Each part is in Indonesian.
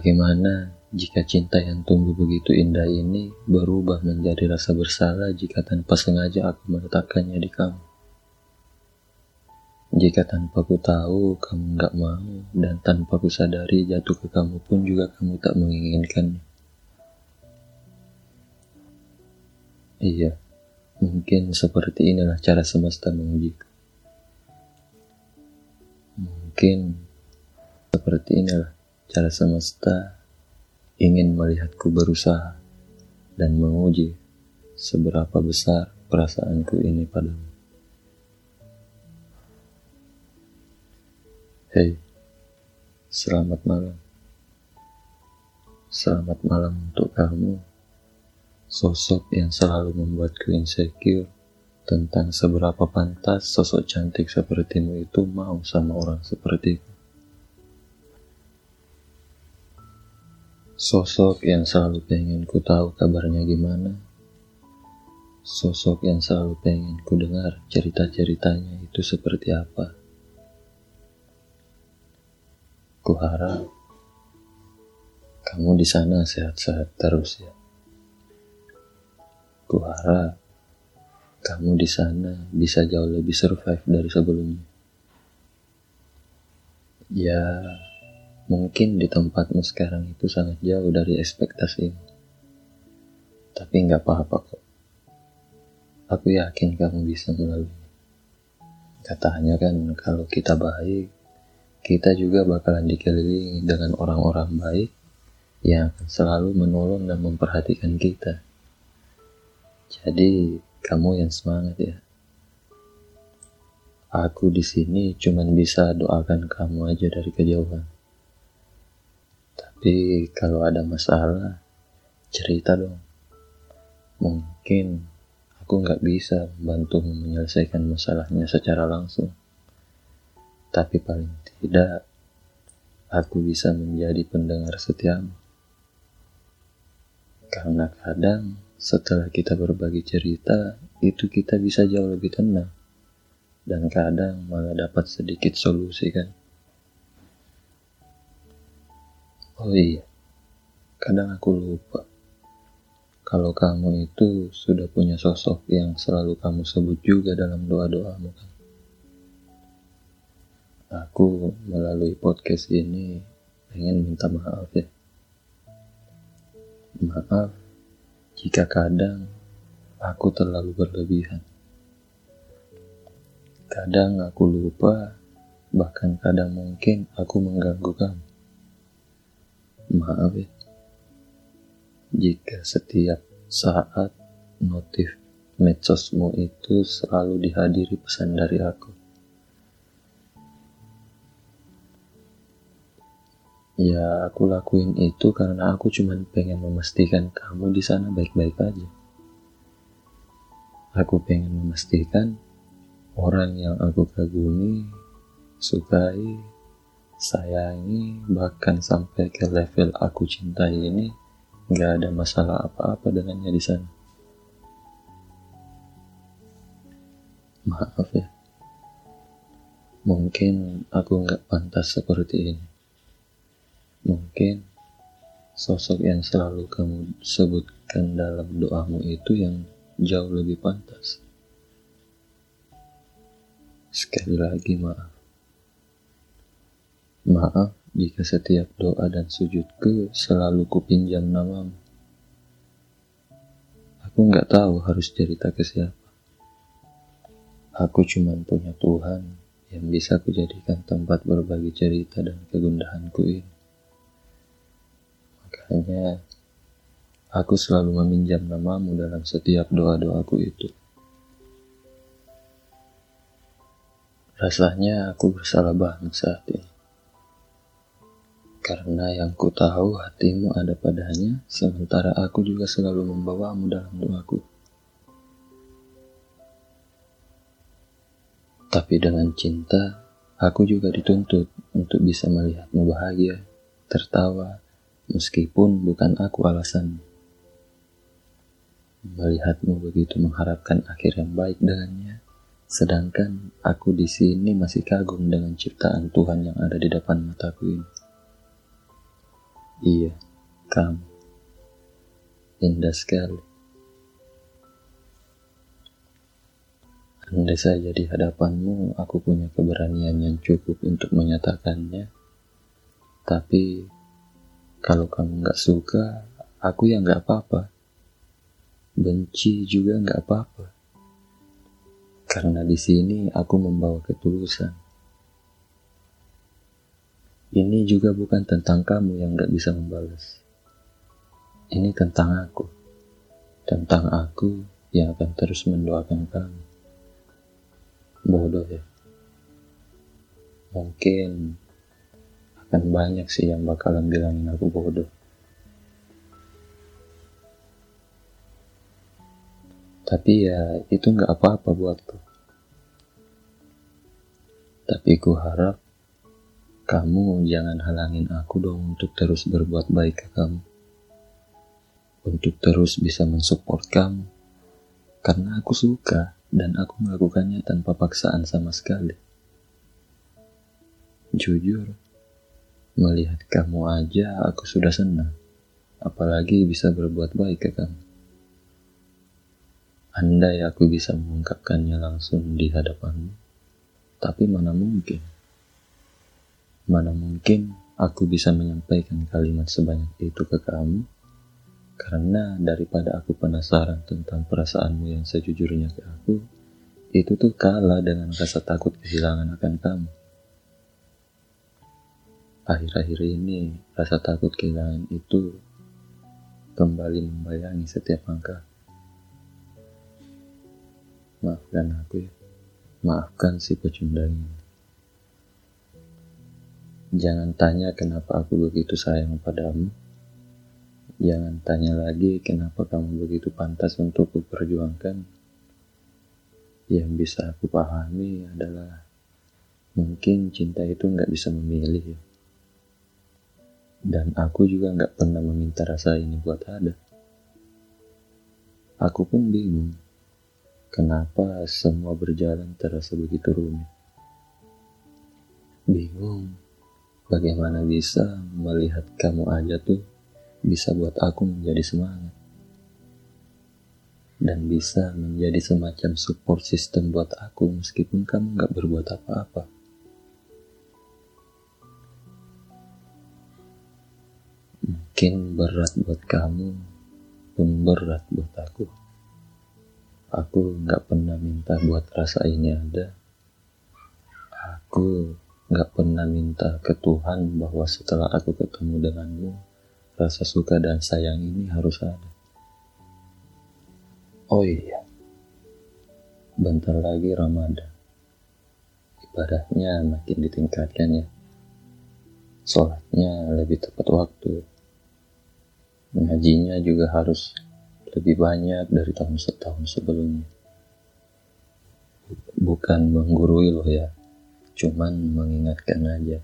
Bagaimana jika cinta yang tumbuh begitu indah ini berubah menjadi rasa bersalah jika tanpa sengaja aku meletakkannya di kamu? Jika tanpa ku tahu kamu nggak mau dan tanpa ku sadari jatuh ke kamu pun juga kamu tak menginginkannya. Iya, mungkin seperti inilah cara semesta mengujiku. Mungkin seperti inilah cara semesta ingin melihatku berusaha dan menguji seberapa besar perasaanku ini padamu. Hei, selamat malam. Selamat malam untuk kamu sosok yang selalu membuatku insecure tentang seberapa pantas sosok cantik sepertimu itu mau sama orang sepertiku. Sosok yang selalu pengen ku tahu kabarnya gimana. Sosok yang selalu pengen ku dengar cerita-ceritanya itu seperti apa. Ku harap kamu di sana sehat-sehat terus ya. Ku harap kamu di sana bisa jauh lebih survive dari sebelumnya. Ya, mungkin di tempatmu sekarang itu sangat jauh dari ekspektasi. Tapi nggak apa-apa kok. Aku yakin kamu bisa melalui. Katanya kan kalau kita baik, kita juga bakalan dikelilingi dengan orang-orang baik yang selalu menolong dan memperhatikan kita. Jadi, kamu yang semangat ya. Aku di sini cuman bisa doakan kamu aja dari kejauhan. Tapi kalau ada masalah, cerita dong. Mungkin aku nggak bisa membantu menyelesaikan masalahnya secara langsung. Tapi paling tidak, aku bisa menjadi pendengar setiamu. Karena kadang setelah kita berbagi cerita, itu kita bisa jauh lebih tenang. Dan kadang malah dapat sedikit solusi kan. Oh iya, kadang aku lupa. Kalau kamu itu sudah punya sosok yang selalu kamu sebut juga dalam doa-doamu kan. Aku melalui podcast ini pengen minta maaf ya. Maaf jika kadang aku terlalu berlebihan. Kadang aku lupa, bahkan kadang mungkin aku mengganggu kamu. Maaf ya, jika setiap saat notif medsosmu itu selalu dihadiri pesan dari aku. Ya, aku lakuin itu karena aku cuma pengen memastikan kamu di sana baik-baik aja. Aku pengen memastikan orang yang aku kagumi, sukai, sayangi, bahkan sampai ke level aku cintai ini gak ada masalah apa-apa dengannya di sana. Maaf ya, mungkin aku gak pantas seperti ini. Mungkin sosok yang selalu kamu sebutkan dalam doamu itu yang jauh lebih pantas. Sekali lagi maaf. Maaf jika setiap doa dan sujudku selalu kupinjam namamu. Aku nggak tahu harus cerita ke siapa. Aku cuma punya Tuhan yang bisa kujadikan tempat berbagi cerita dan kegundahanku ini. Makanya aku selalu meminjam namamu dalam setiap doa-doaku itu. Rasanya aku bersalah banget saat ini. Karena yang ku tahu hatimu ada padanya, sementara aku juga selalu membawamu dalam doaku. Tapi dengan cinta, aku juga dituntut untuk bisa melihatmu bahagia, tertawa, meskipun bukan aku alasan. Melihatmu begitu mengharapkan akhir yang baik dengannya, sedangkan aku di sini masih kagum dengan ciptaan Tuhan yang ada di depan mataku ini. Iya, kamu. Indah sekali. Andai saja di hadapanmu aku punya keberanian yang cukup untuk menyatakannya. Tapi kalau kamu nggak suka, aku ya nggak apa-apa. Benci juga nggak apa-apa. Karena di sini aku membawa ketulusan. Ini juga bukan tentang kamu yang nggak bisa membalas. Ini tentang aku. Tentang aku yang akan terus mendoakan kamu bodoh ya mungkin akan banyak sih yang bakalan bilangin aku bodoh tapi ya itu nggak apa-apa buatku tapi ku harap kamu jangan halangin aku dong untuk terus berbuat baik ke kamu untuk terus bisa mensupport kamu karena aku suka dan aku melakukannya tanpa paksaan sama sekali. Jujur, melihat kamu aja aku sudah senang, apalagi bisa berbuat baik ke kamu. Andai aku bisa mengungkapkannya langsung di hadapanmu, tapi mana mungkin? Mana mungkin aku bisa menyampaikan kalimat sebanyak itu ke kamu? Karena daripada aku penasaran tentang perasaanmu yang sejujurnya ke aku, itu tuh kalah dengan rasa takut kehilangan akan kamu. Akhir-akhir ini, rasa takut kehilangan itu kembali membayangi setiap langkah. Maafkan aku ya. Maafkan si pecundang ini. Jangan tanya kenapa aku begitu sayang padamu Jangan tanya lagi kenapa kamu begitu pantas untuk kuperjuangkan. Yang bisa aku pahami adalah mungkin cinta itu nggak bisa memilih ya. Dan aku juga nggak pernah meminta rasa ini buat ada. Aku pun bingung kenapa semua berjalan terasa begitu rumit. Bingung bagaimana bisa melihat kamu aja tuh bisa buat aku menjadi semangat dan bisa menjadi semacam support system buat aku meskipun kamu gak berbuat apa-apa. Mungkin berat buat kamu, pun berat buat aku. Aku gak pernah minta buat rasa ini ada. Aku gak pernah minta ke Tuhan bahwa setelah aku ketemu denganmu, Rasa suka dan sayang ini harus ada. Oh iya, bentar lagi Ramadan. Ibadahnya makin ditingkatkan ya. Sholatnya lebih tepat waktu. Ngajinya juga harus lebih banyak dari tahun-tahun sebelumnya. Bukan menggurui loh ya, cuman mengingatkan aja.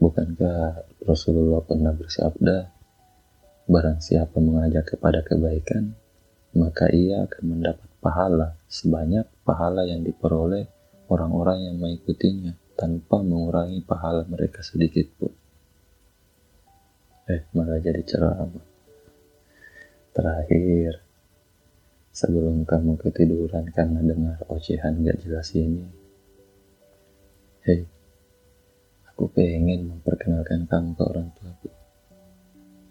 Bukankah Rasulullah pernah bersabda, Barang siapa mengajak kepada kebaikan, maka ia akan mendapat pahala sebanyak pahala yang diperoleh orang-orang yang mengikutinya tanpa mengurangi pahala mereka sedikit pun. Eh, malah jadi ceramah. Terakhir, sebelum kamu ketiduran karena dengar ocehan gak jelas ini, hei, aku pengen memperkenalkan kamu ke orang tuaku.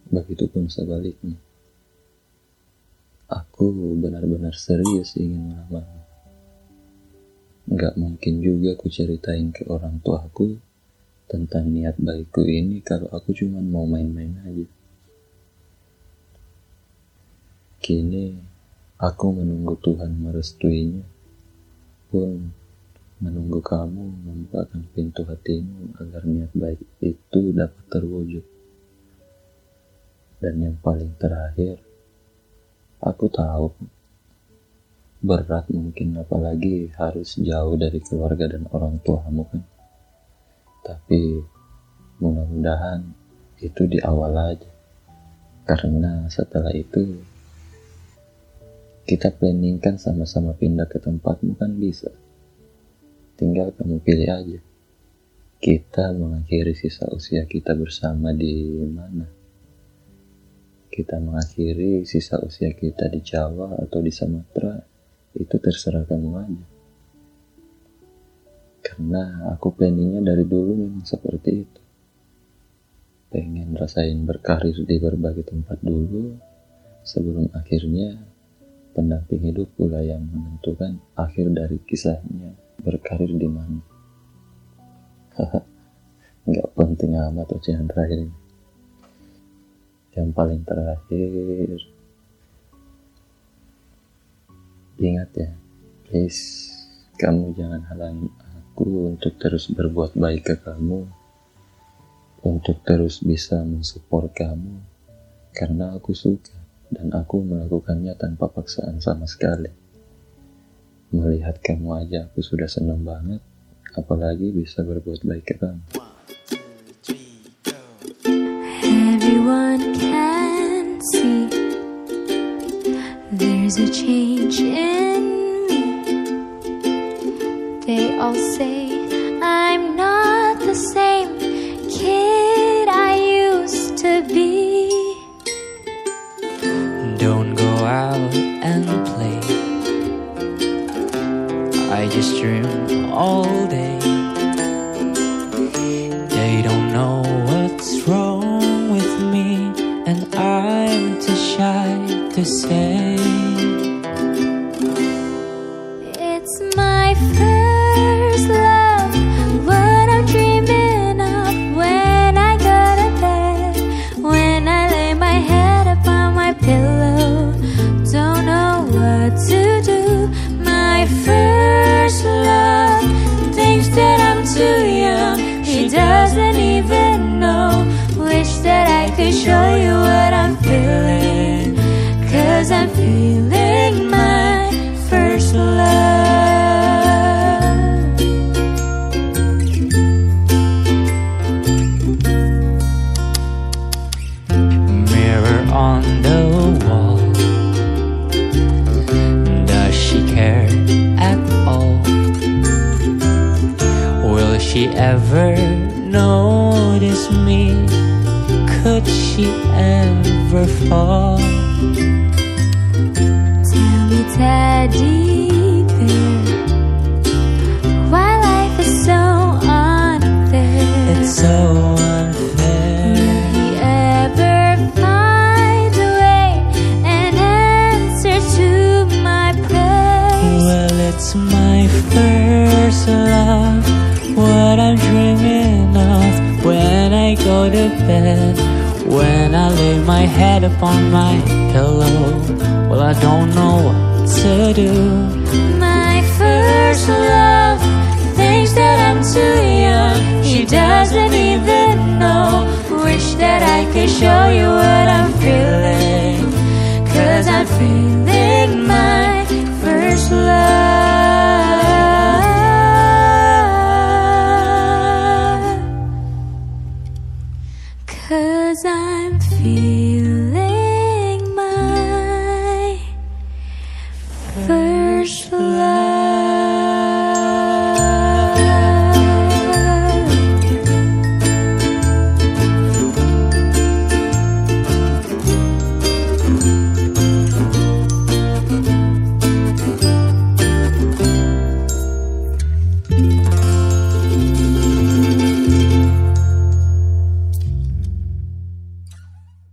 Begitupun sebaliknya. Aku benar-benar serius ingin melamarmu. Gak mungkin juga ku ceritain ke orang tua aku tentang niat baikku ini kalau aku cuma mau main-main aja. Kini aku menunggu Tuhan merestuinya pun menunggu kamu membukakan pintu hatimu agar niat baik itu dapat terwujud. Dan yang paling terakhir, aku tahu berat mungkin apalagi harus jauh dari keluarga dan orang tuamu kan. Tapi mudah-mudahan itu di awal aja. Karena setelah itu kita planningkan sama-sama pindah ke tempatmu kan bisa. Tinggal kamu pilih aja. Kita mengakhiri sisa usia kita bersama di mana. kita mengakhiri sisa usia kita di Jawa atau di Sumatera, itu terserah kamu aja. Karena aku planningnya dari dulu memang seperti itu. Pengen rasain berkarir di berbagai tempat dulu, sebelum akhirnya pendamping hidup pula yang menentukan akhir dari kisahnya berkarir di mana. Nggak penting amat ujian terakhir ini. Yang paling terakhir. Ingat ya please kamu jangan halangi aku untuk terus berbuat baik ke kamu untuk terus bisa mensupport kamu karena aku suka dan aku melakukannya tanpa paksaan sama sekali melihat kamu aja aku sudah senang banget apalagi bisa berbuat baik ke kamu change in me. They all say I just dream all day. They don't know on the wall. Does she care at all? Will she ever notice me? Could she ever fall? Tell me, Teddy bear, why life is so unfair. It's so bed. When I lay my head upon my pillow. Well, I don't know what to do. My first love thinks that I'm too young. He doesn't even know. Wish that I could show you what I'm feeling. Cause I'm feeling my first love.